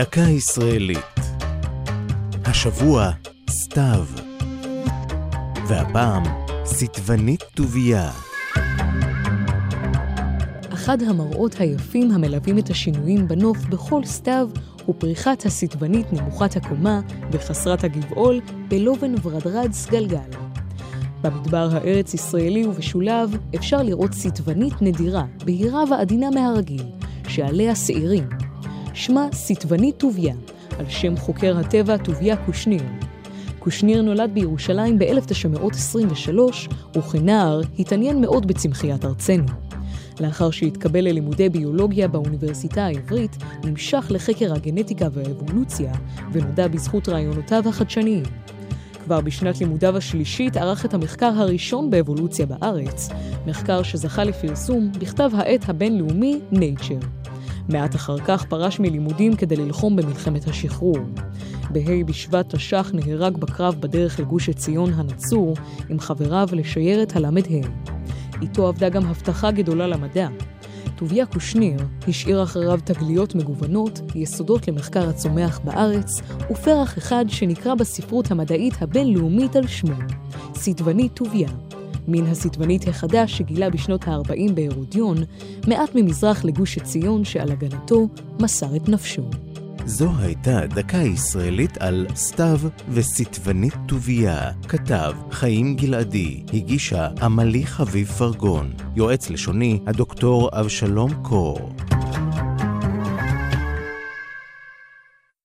דקה ישראלית. השבוע, סתיו. והפעם, סטבנית טוביה. אחד המראות היפים המלווים את השינויים בנוף בכל סתיו הוא פריחת הסטבנית נמוכת הקומה וחסרת הגבעול בלובן ורדרד סגלגל. במדבר הארץ-ישראלי ובשוליו אפשר לראות סטבנית נדירה, בהירה ועדינה מהרגיל, שעליה שעירים. שמה סטבנית טוביה, על שם חוקר הטבע טוביה קושניר. קושניר נולד בירושלים ב-1923, וכנער התעניין מאוד בצמחיית ארצנו. לאחר שהתקבל ללימודי ביולוגיה באוניברסיטה העברית, נמשך לחקר הגנטיקה והאבולוציה, ונודע בזכות רעיונותיו החדשניים. כבר בשנת לימודיו השלישית ערך את המחקר הראשון באבולוציה בארץ, מחקר שזכה לפרסום בכתב העת הבינלאומי Nature. מעט אחר כך פרש מלימודים כדי ללחום במלחמת השחרור. בה' בשבט תש"ח נהרג בקרב בדרך לגוש עציון הנצור עם חבריו לשיירת הל"ה. איתו עבדה גם הבטחה גדולה למדע. טוביה קושניר השאיר אחריו תגליות מגוונות, יסודות למחקר הצומח בארץ, ופרח אחד שנקרא בספרות המדעית הבינלאומית על שמו, סטבנית טוביה. מין הסטבנית החדש שגילה בשנות ה-40 בהרודיון, מעט ממזרח לגוש עציון שעל הגנתו מסר את נפשו. זו הייתה דקה ישראלית על סתיו וסטבנית טוביה. כתב חיים גלעדי, הגישה עמלי חביב פרגון. יועץ לשוני הדוקטור אבשלום קור.